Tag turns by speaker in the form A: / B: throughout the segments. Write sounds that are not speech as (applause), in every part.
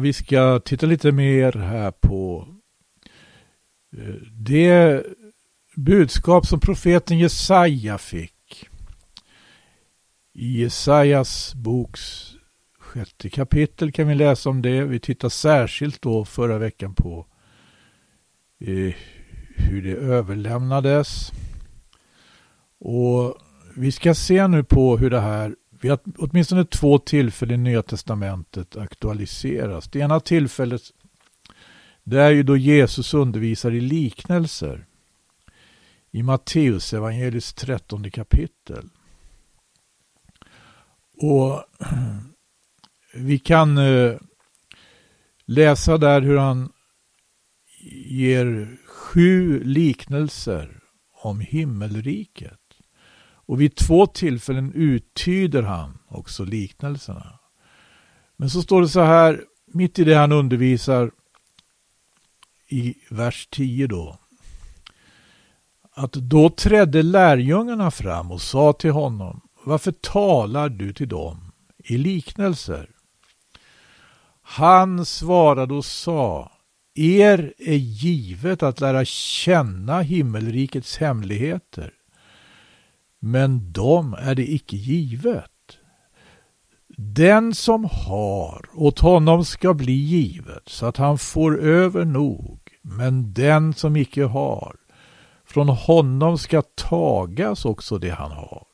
A: vi ska titta lite mer här på eh, det budskap som profeten Jesaja fick. I Jesajas boks sjätte kapitel kan vi läsa om det. Vi tittar särskilt då förra veckan på eh, hur det överlämnades. Och vi ska se nu på hur det här vi har åtminstone två tillfällen i Nya Testamentet aktualiseras. Det ena tillfället det är ju då Jesus undervisar i liknelser i Matteus evangeliets trettonde kapitel. Och (clears throat) vi kan eh, läsa där hur han ger sju liknelser om himmelriket. Och vid två tillfällen uttyder han också liknelserna. Men så står det så här, mitt i det han undervisar i vers 10 då. Att då trädde lärjungarna fram och sa till honom, varför talar du till dem i liknelser? Han svarade och sa, er är givet att lära känna himmelrikets hemligheter men dem är det icke givet. Den som har, åt honom ska bli givet, så att han får över nog, men den som icke har, från honom ska tagas också det han har.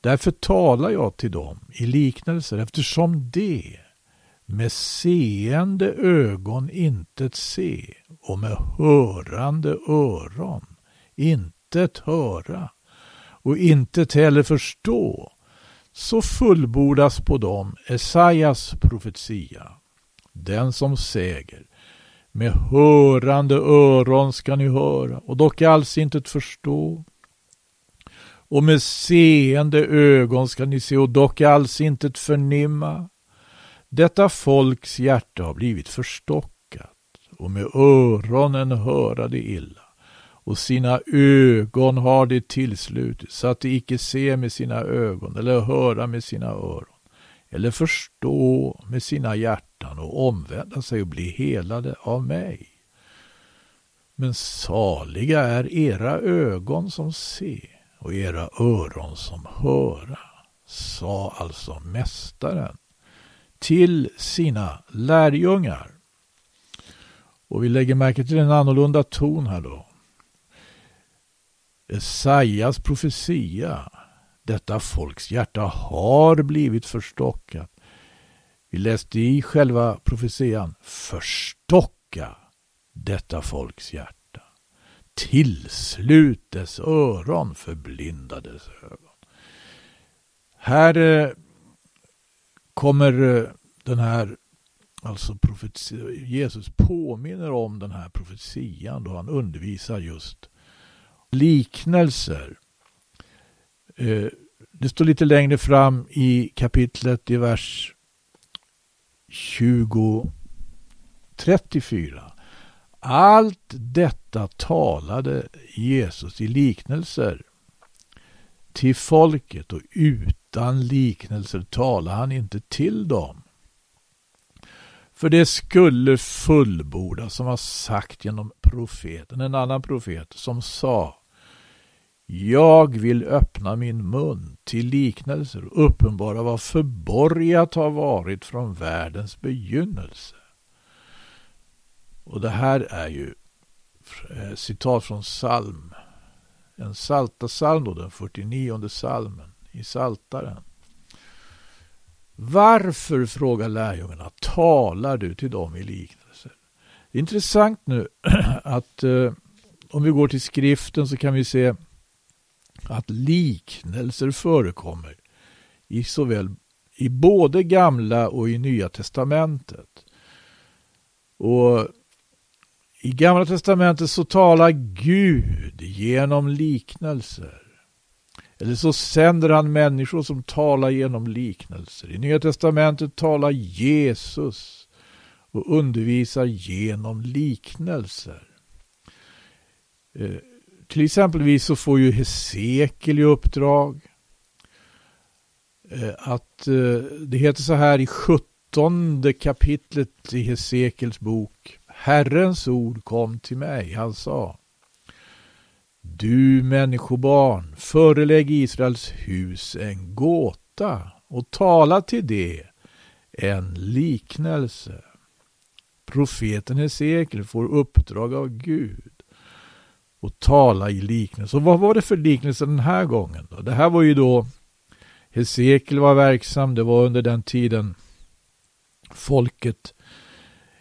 A: Därför talar jag till dem i liknelser, eftersom de med seende ögon intet se och med hörande öron intet höra och intet heller förstå, så fullbordas på dem Esaias profetia. Den som säger med hörande öron ska ni höra och dock alls intet förstå. Och med seende ögon ska ni se och dock alls intet förnimma. Detta folks hjärta har blivit förstockat och med öronen höra det illa och sina ögon har de tillslutit så att de icke ser med sina ögon eller höra med sina öron eller förstå med sina hjärtan och omvända sig och bli helade av mig. Men saliga är era ögon som se och era öron som höra, sa alltså Mästaren till sina lärjungar. Och vi lägger märke till en annorlunda ton här då. Esaias profetia. Detta folks hjärta har blivit förstockat. Vi läste i själva profetian. Förstocka detta folks hjärta. Tillslut dess öron, förblindades ögon. Här eh, kommer eh, den här, alltså Jesus påminner om den här profetian då han undervisar just liknelser. Eh, det står lite längre fram i kapitlet i vers 20, 34. Allt detta talade Jesus i liknelser till folket och utan liknelser talade han inte till dem. För det skulle fullbordas som var sagt genom profeten, en annan profet som sa jag vill öppna min mun till liknelser och uppenbara vad förborgat har varit från världens begynnelse. Och det här är ju eh, citat från psalm, en saltasalm då, den 49 salmen i Saltaren. Varför, frågar lärjungarna, talar du till dem i liknelser? Det är intressant nu (clears throat) att eh, om vi går till skriften så kan vi se att liknelser förekommer i såväl i både gamla och i nya testamentet. Och i gamla testamentet så talar Gud genom liknelser. Eller så sänder han människor som talar genom liknelser. I Nya Testamentet talar Jesus och undervisar genom liknelser. Eh, till exempelvis så får ju Hesekiel i uppdrag eh, att eh, det heter så här i 17 kapitlet i Hesekels bok. Herrens ord kom till mig. Han sa du människobarn, förelägg Israels hus en gåta och tala till det en liknelse. Profeten Hesekiel får uppdrag av Gud och tala i liknelse. Och vad var det för liknelse den här gången? Då? Det här var ju då Hesekiel var verksam. Det var under den tiden folket,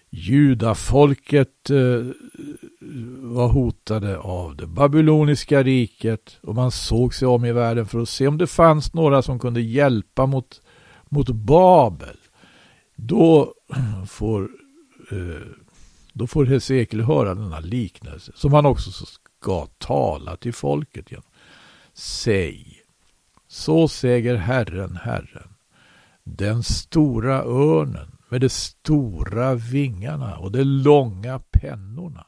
A: judafolket eh, var hotade av det babyloniska riket och man såg sig om i världen för att se om det fanns några som kunde hjälpa mot, mot Babel. Då får, eh, då får Hesekiel höra denna liknelse som han också ska tala till folket genom. Säg, så säger Herren, Herren, den stora örnen med de stora vingarna och de långa pennorna.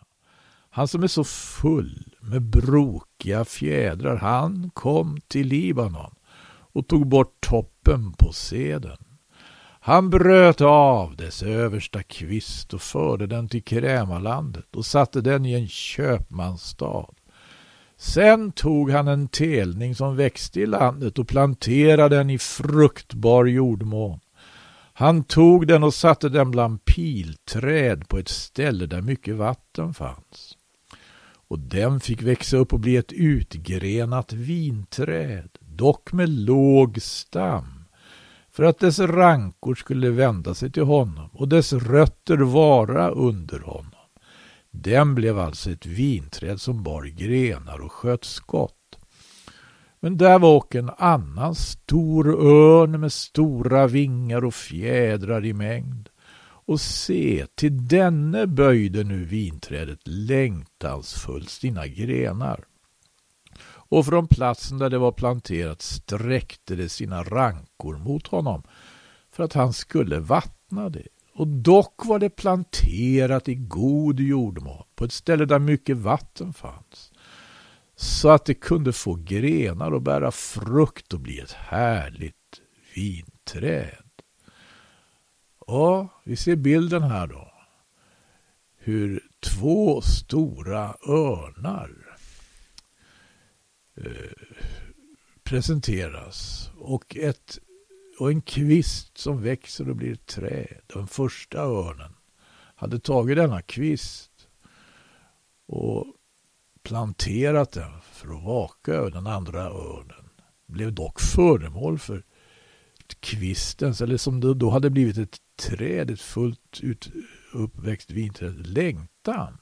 A: Han som är så full med brokiga fjädrar, han kom till Libanon och tog bort toppen på seden. Han bröt av dess översta kvist och förde den till krämarlandet och satte den i en köpmansstad. Sen tog han en telning som växte i landet och planterade den i fruktbar jordmån. Han tog den och satte den bland pilträd på ett ställe där mycket vatten fanns. Och den fick växa upp och bli ett utgrenat vinträd, dock med låg stam, för att dess rankor skulle vända sig till honom och dess rötter vara under honom. Den blev alltså ett vinträd som bar grenar och sköt skott. Men där var också en annan stor örn med stora vingar och fjädrar i mängd. Och se, till denne böjde nu vinträdet längtansfullt sina grenar. Och från platsen där det var planterat sträckte det sina rankor mot honom för att han skulle vattna det. Och dock var det planterat i god jordmån på ett ställe där mycket vatten fanns så att det kunde få grenar och bära frukt och bli ett härligt vinträd. Ja, vi ser bilden här då. Hur två stora örnar eh, presenteras och, ett, och en kvist som växer och blir ett träd. Den första örnen hade tagit denna kvist och planterat den för att vaka över den andra örnen. Blev dock föremål för kvistens, eller som då hade blivit ett träd, ett fullt ut uppväxt vinträd, längtan.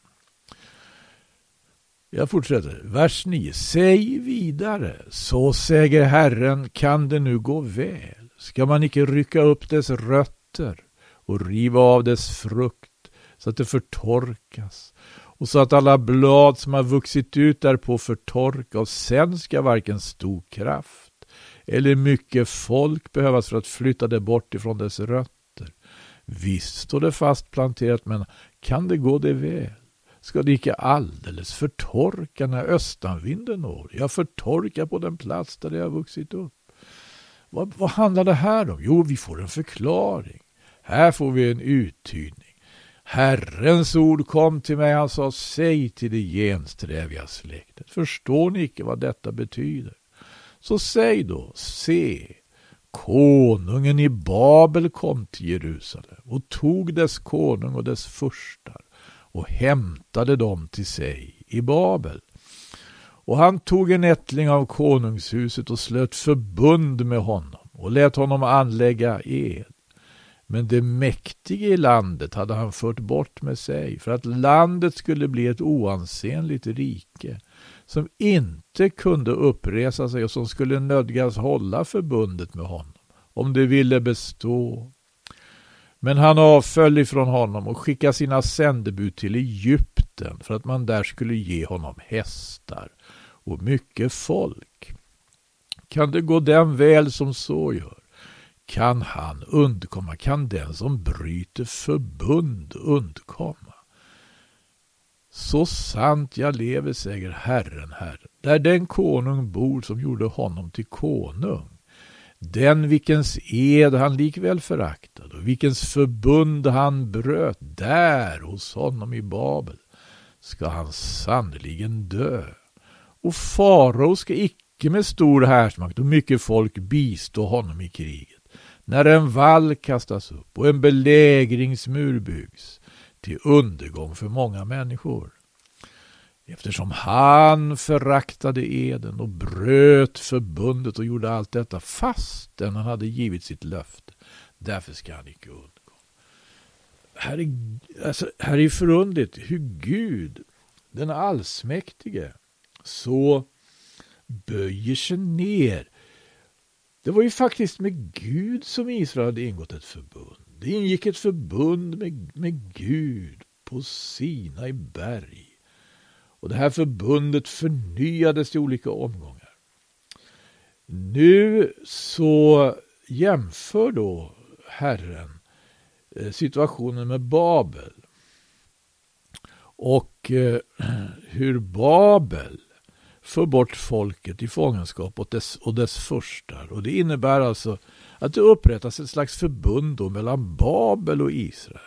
A: Jag fortsätter. Vers 9. Säg vidare, så säger Herren, kan det nu gå väl? Ska man icke rycka upp dess rötter och riva av dess frukt så att det förtorkas och så att alla blad som har vuxit ut därpå förtorkas och sen ska varken stor kraft eller mycket folk behövas för att flytta det bort ifrån dess rötter. Visst står det fast planterat, men kan det gå det väl? Ska det icke alldeles förtorka när östanvinden når? Ja, förtorka på den plats där det har vuxit upp. Vad, vad handlar det här om? Jo, vi får en förklaring. Här får vi en uttydning. Herrens ord kom till mig, han sa, säg till det gensträviga släktet. Förstår ni icke vad detta betyder? Så säg då, se, konungen i Babel kom till Jerusalem och tog dess konung och dess furstar och hämtade dem till sig i Babel. Och han tog en ättling av konungshuset och slöt förbund med honom och lät honom anlägga ed. Men det mäktige i landet hade han fört bort med sig för att landet skulle bli ett oansenligt rike som inte kunde uppresa sig och som skulle nödgas hålla förbundet med honom om det ville bestå. Men han avföll ifrån honom och skickade sina sändebud till Egypten för att man där skulle ge honom hästar och mycket folk. Kan det gå den väl som så gör? kan han undkomma, kan den som bryter förbund undkomma. Så sant jag lever, säger Herren, Herren, där den konung bor som gjorde honom till konung. Den vilkens ed han likväl föraktade och vilkens förbund han bröt där hos honom i Babel ska han sannerligen dö. Och farao ska icke med stor härsmakt och mycket folk bistå honom i kriget. När en vall kastas upp och en belägringsmur byggs till undergång för många människor. Eftersom han föraktade eden och bröt förbundet och gjorde allt detta fastän han hade givit sitt löfte. Därför ska han icke undgå. Här är, alltså, här är förundligt hur Gud, den allsmäktige, så böjer sig ner. Det var ju faktiskt med Gud som Israel hade ingått ett förbund. Det ingick ett förbund med, med Gud på Sina i berg. Och det här förbundet förnyades i olika omgångar. Nu så jämför då Herren eh, situationen med Babel och eh, hur Babel för bort folket i fångenskap och dess, och dess förstar. Och det innebär alltså att det upprättas ett slags förbund mellan Babel och Israel.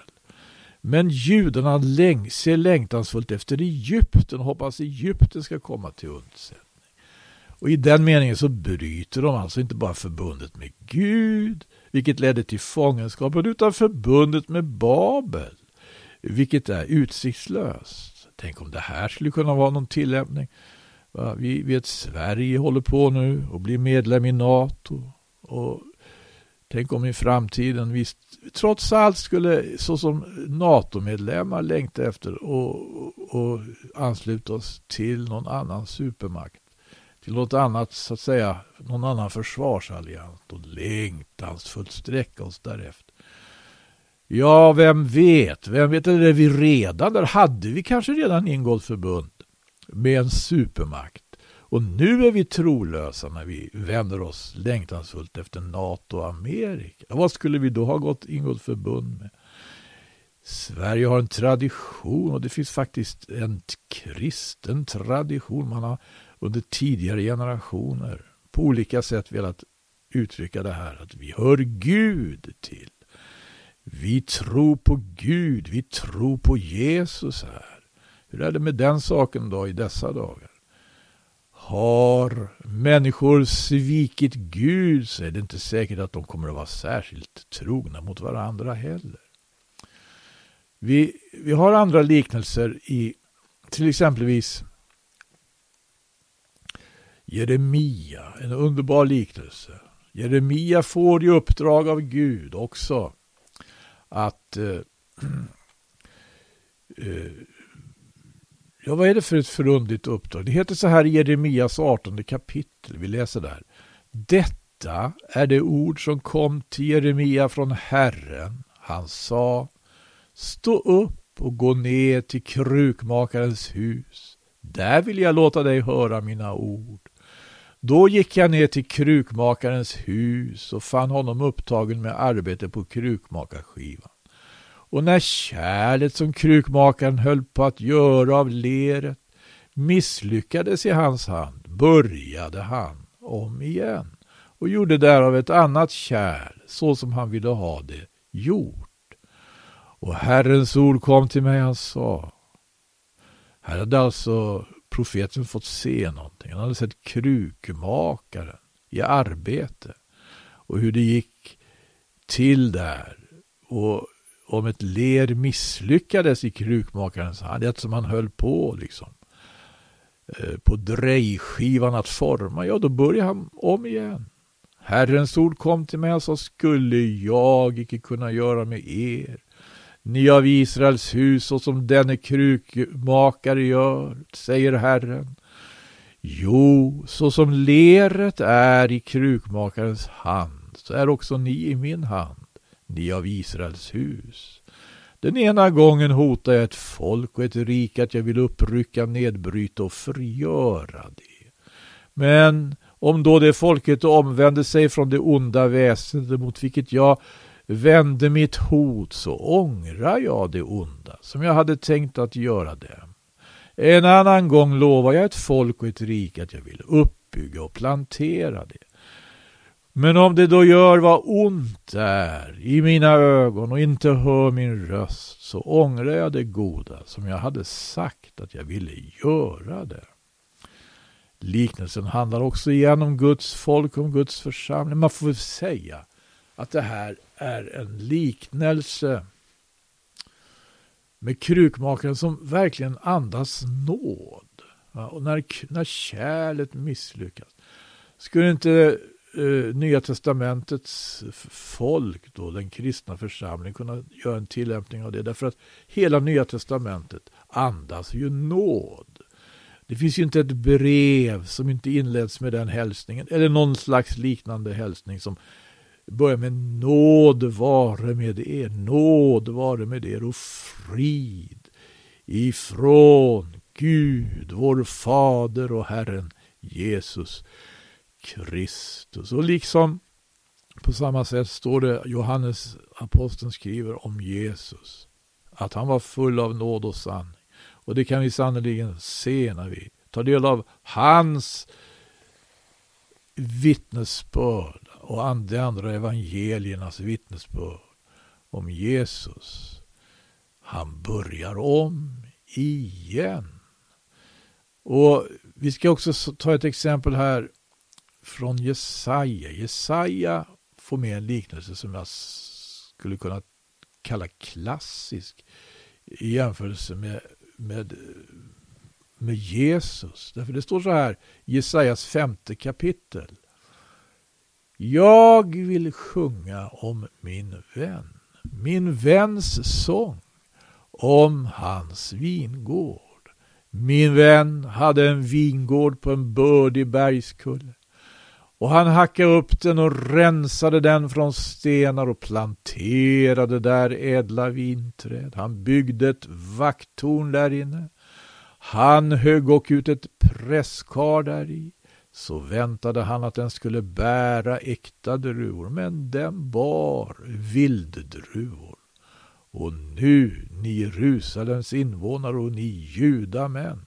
A: Men judarna läng ser längtansfullt efter Egypten och hoppas Egypten ska komma till undsättning. Och i den meningen så bryter de alltså inte bara förbundet med Gud, vilket ledde till fångenskapen, utan förbundet med Babel, vilket är utsiktslöst. Tänk om det här skulle kunna vara någon tillämpning. Vi vet Sverige håller på nu och blir medlem i NATO. Och tänk om i framtiden vi trots allt skulle såsom NATO-medlemmar längta efter och, och ansluta oss till någon annan supermakt. Till något annat, så att säga, någon annan försvarsallians och längtansfullt sträcka oss därefter. Ja, vem vet? Vem vet? Eller är vi redan där? Hade vi kanske redan ingått förbund med en supermakt? Och nu är vi trolösa när vi vänder oss längtansfullt efter NATO och Amerika. Vad skulle vi då ha gått, ingått förbund med? Sverige har en tradition och det finns faktiskt en kristen tradition. Man har under tidigare generationer på olika sätt velat uttrycka det här att vi hör Gud till. Vi tror på Gud, vi tror på Jesus här. Hur är det med den saken då i dessa dagar? Har människor svikit Gud så är det inte säkert att de kommer att vara särskilt trogna mot varandra heller. Vi, vi har andra liknelser i till exempelvis Jeremia, en underbar liknelse. Jeremia får i uppdrag av Gud också att eh, (clears throat) eh, Ja, vad är det för ett förundligt uppdrag? Det heter så här i Jeremias 18 kapitel. Vi läser där. Detta är det ord som kom till Jeremia från Herren. Han sa Stå upp och gå ner till krukmakarens hus. Där vill jag låta dig höra mina ord. Då gick jag ner till krukmakarens hus och fann honom upptagen med arbete på krukmakarskivan. Och när kärlet som krukmakaren höll på att göra av leret misslyckades i hans hand började han om igen och gjorde därav ett annat kärl så som han ville ha det gjort. Och Herrens ord kom till mig, han sa. Här hade alltså profeten fått se någonting. Han hade sett krukmakaren i arbete och hur det gick till där. Och om ett ler misslyckades i krukmakarens hand, eftersom han höll på liksom eh, på drejskivan att forma, ja då började han om igen. Herrens ord kom till mig och sa, skulle jag icke kunna göra med er? Ni av Israels hus så som denne krukmakare gör, säger Herren. Jo, så som leret är i krukmakarens hand, så är också ni i min hand ni av Israels hus. Den ena gången hotar jag ett folk och ett rike att jag vill upprycka, nedbryta och förgöra det. Men om då det folket omvände sig från det onda väsendet mot vilket jag vände mitt hot så ångrar jag det onda som jag hade tänkt att göra dem. En annan gång lovar jag ett folk och ett rike att jag vill uppbygga och plantera det. Men om det då gör vad ont är i mina ögon och inte hör min röst så ångrar jag det goda som jag hade sagt att jag ville göra det. Liknelsen handlar också igen om Guds folk, om Guds församling. Man får väl säga att det här är en liknelse med krukmakaren som verkligen andas nåd. Och när, när kärlet misslyckas. Skulle inte eh, Nya Testamentets folk, då, den kristna församlingen, kunna göra en tillämpning av det? Därför att hela Nya Testamentet andas ju nåd. Det finns ju inte ett brev som inte inleds med den hälsningen, eller någon slags liknande hälsning som börjar med nåd vare med er, nåd vare med er och frid ifrån Gud, vår Fader och Herren Jesus Kristus. Och liksom på samma sätt står det, Johannes aposteln skriver om Jesus, att han var full av nåd och sanning. Och det kan vi sannerligen se när vi tar del av hans vittnesbörd och de andra evangeliernas vittnesbörd om Jesus. Han börjar om igen. Och Vi ska också ta ett exempel här från Jesaja. Jesaja får med en liknelse som jag skulle kunna kalla klassisk i jämförelse med, med, med Jesus. Därför det står så här i Jesajas femte kapitel. Jag vill sjunga om min vän, min väns sång, om hans vingård. Min vän hade en vingård på en bördig bergskulle och han hackade upp den och rensade den från stenar och planterade där ädla vinträd. Han byggde ett vakttorn där inne. Han högg och ut ett presskar där i. Så väntade han att den skulle bära äkta druvor, men den bar vilddruvor. Och nu, ni Jerusalems invånare och ni judamän,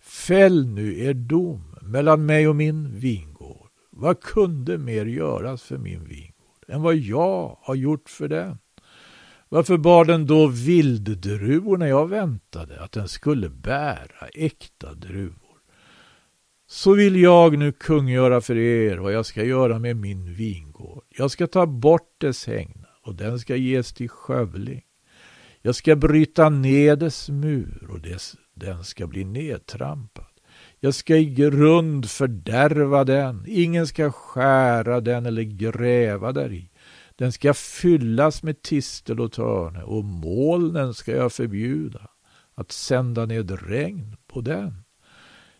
A: fäll nu er dom mellan mig och min ving. Vad kunde mer göras för min vingård än vad jag har gjort för den? Varför bar den då vilddruvor när jag väntade att den skulle bära äkta druvor? Så vill jag nu kungöra för er vad jag ska göra med min vingård. Jag ska ta bort dess hägna och den ska ges till skövling. Jag ska bryta ned dess mur och dess, den ska bli nedtrampad. Jag ska i grund fördärva den. Ingen ska skära den eller gräva där i. Den ska fyllas med tistel och törne och molnen ska jag förbjuda att sända ned regn på den.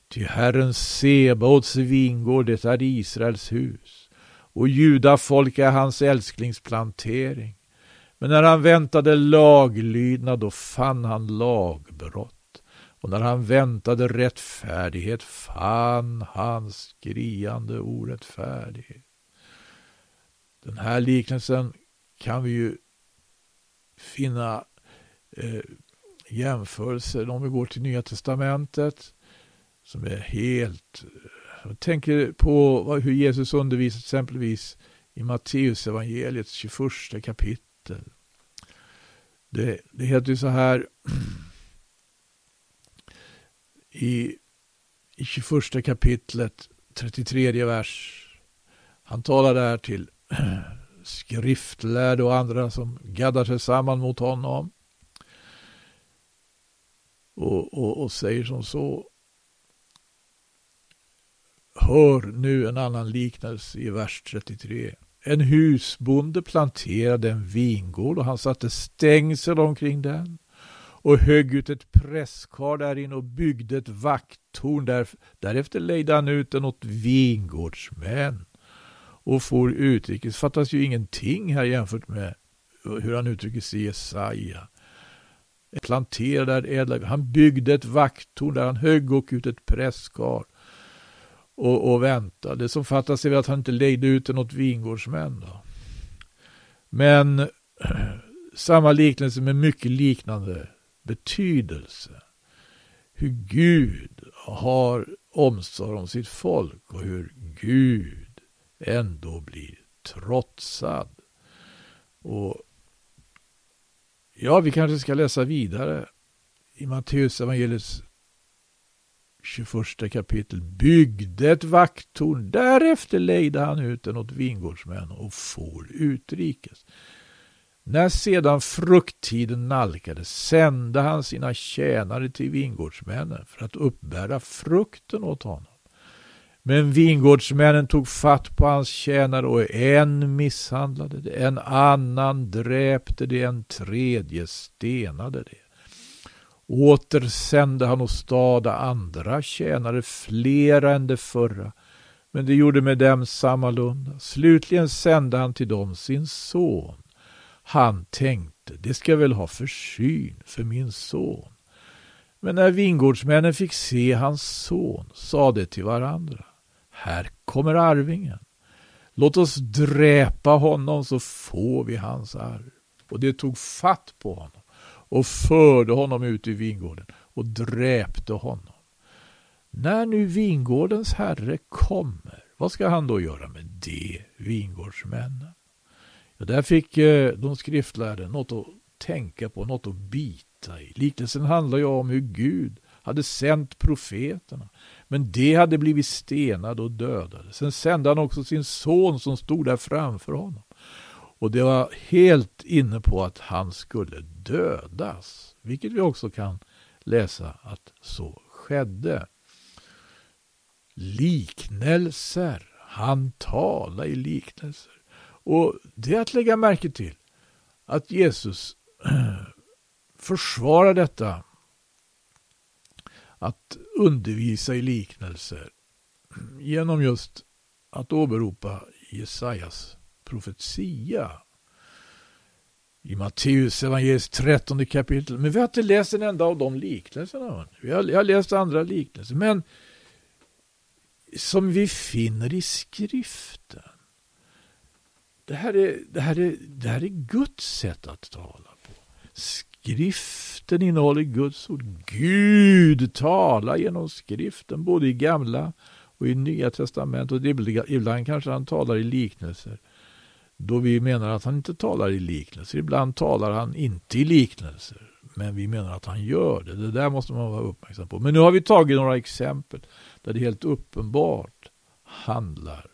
A: Ty Herren Sebaots vingård, det är Israels hus och judafolk är hans älsklingsplantering. Men när han väntade laglydnad, då fann han lagbrott. Och när han väntade rättfärdighet fann han skriande orättfärdighet. Den här liknelsen kan vi ju finna eh, jämförelser om vi går till Nya Testamentet som är helt... Jag tänker på hur Jesus undervisar exempelvis i Matteus evangeliets 21 kapitel kapitel. Det, det heter ju så här (clears throat) i, i 21 kapitlet, 33 vers. Han talar där till (clears throat) skriftlärde och andra som gaddar sig samman mot honom. Och, och, och säger som så. Hör nu en annan liknelse i vers 33. En husbonde planterade en vingård och han satte stängsel omkring den och högg ut ett presskar därin och byggde ett vakttorn. Där, därefter lejde han ut den åt vingårdsmän och for utrikes. fattas ju ingenting här jämfört med hur han uttrycker sig i Jesaja. Planterade ädla, han byggde ett vakttorn där han högg och ut ett presskar och, och väntade. Det som fattas är väl att han inte lejde ut den åt vingårdsmän. Då. Men (clears throat) samma liknelse med mycket liknande betydelse. Hur Gud har omsorg om sitt folk och hur Gud ändå blir trotsad. Och Ja, vi kanske ska läsa vidare i Matteus evangeliets 21 kapitel. Byggde ett vakttorn, därefter lejde han ut den åt vingårdsmän och for utrikes. När sedan frukttiden nalkades sände han sina tjänare till vingårdsmännen för att uppbära frukten åt honom. Men vingårdsmännen tog fatt på hans tjänare och en misshandlade det, en annan dräpte det, en tredje stenade det. Åter sände han åstada andra tjänare, flera än de förra, men det gjorde med dem sammalunda. Slutligen sände han till dem sin son. Han tänkte, det ska väl ha försyn för min son. Men när vingårdsmännen fick se hans son sade de till varandra, här kommer arvingen. Låt oss dräpa honom så får vi hans arv. Och det tog fatt på honom och förde honom ut i vingården och dräpte honom. När nu vingårdens herre kommer, vad ska han då göra med de vingårdsmännen? Det där fick eh, de skriftlärde något att tänka på, något att bita i. Liknelsen handlar ju om hur Gud hade sänt profeterna. Men de hade blivit stenade och dödade. Sen sände han också sin son som stod där framför honom. Och det var helt inne på att han skulle dödas. Vilket vi också kan läsa att så skedde. Liknelser. Han talar i liknelser. Och det är att lägga märke till att Jesus (clears throat) försvarar detta att undervisa i liknelser genom just att åberopa Jesajas profetia i Matteus evangeliets trettonde kapitel. Men vi har inte läst en enda av de liknelserna. Vi har, jag har läst andra liknelser. Men som vi finner i skriften. Det här är, det här är, det här är Guds sätt att tala på. Skriften innehåller Guds ord. Gud talar genom skriften både i gamla och i nya testamentet. Och ibland kanske han talar i liknelser. Då vi menar att han inte talar i liknelser. Ibland talar han inte i liknelser. Men vi menar att han gör det. Det där måste man vara uppmärksam på. Men nu har vi tagit några exempel där det helt uppenbart handlar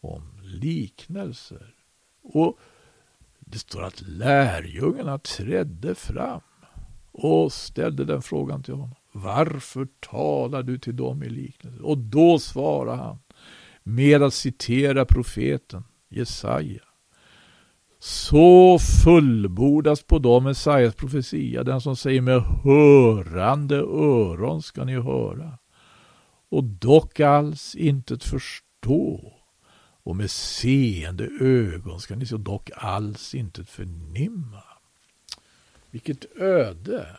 A: om liknelser. Och det står att lärjungarna trädde fram och ställde den frågan till honom. Varför talar du till dem i liknelse? Och då svarar han med att citera profeten Jesaja. Så fullbordas på dem Jesajas profetia, den som säger med hörande öron ska ni höra och dock alls intet förstå och med seende ögon ska ni så dock alls inte förnimma. Vilket öde!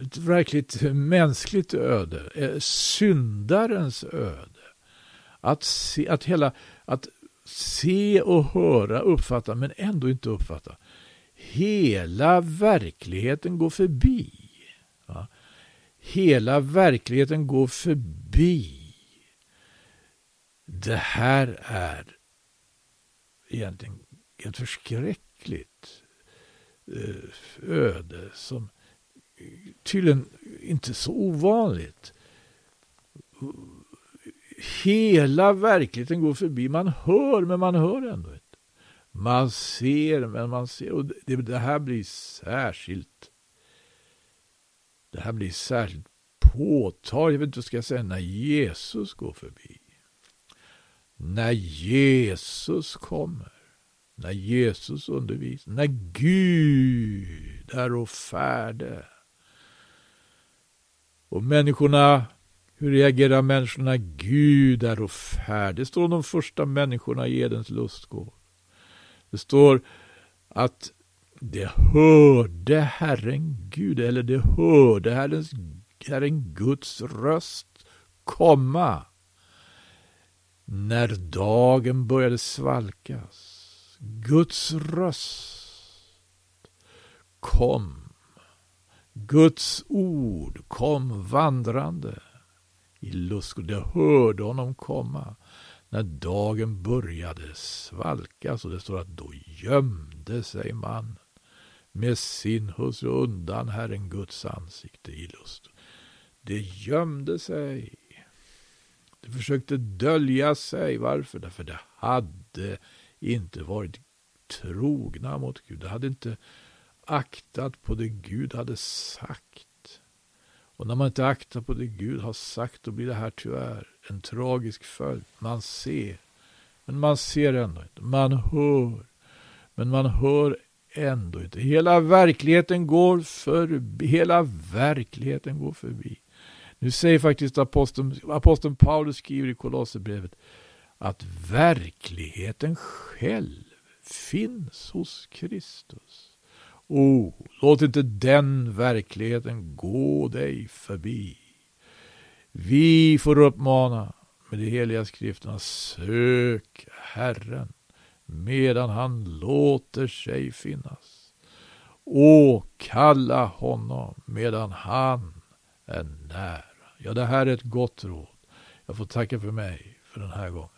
A: Ett verkligt mänskligt öde. Eh, syndarens öde. Att se, att hela, att se och höra, uppfatta men ändå inte uppfatta. Hela verkligheten går förbi. Hela verkligheten går förbi det här är egentligen ett förskräckligt eh, öde som tydligen inte är så ovanligt. Hela verkligheten går förbi. Man hör, men man hör ändå inte. Man ser, men man ser. Och det, det här blir särskilt det här blir särskilt påtagligt, jag vet inte vad jag ska säga, när Jesus går förbi när Jesus kommer, när Jesus undervisar, när Gud är och färde. Och människorna, hur reagerar människorna? Gud är och färde. Det står om de första människorna i Edens lustgård. Det står att det hörde Herren Gud, eller det hörde Herrens, Herren Guds röst komma när dagen började svalkas. Guds röst kom. Guds ord kom vandrande i lust. Och de hörde honom komma när dagen började svalkas. Och det står att då gömde sig mannen med sin hustru undan Herren Guds ansikte i lust. Det gömde sig. Det försökte dölja sig. Varför? Därför det hade inte varit trogna mot Gud. Det hade inte aktat på det Gud hade sagt. Och när man inte aktar på det Gud har sagt, då blir det här tyvärr en tragisk följd. Man ser, men man ser ändå inte. Man hör, men man hör ändå inte. Hela verkligheten går förbi. Hela verkligheten går förbi. Nu säger faktiskt aposteln, aposteln Paulus skriver i Kolosserbrevet att verkligheten själv finns hos Kristus. Oh, låt inte den verkligheten gå dig förbi. Vi får uppmana med de heliga skrifterna, sök Herren medan han låter sig finnas. Åkalla honom medan han är nära. Ja, det här är ett gott råd. Jag får tacka för mig för den här gången.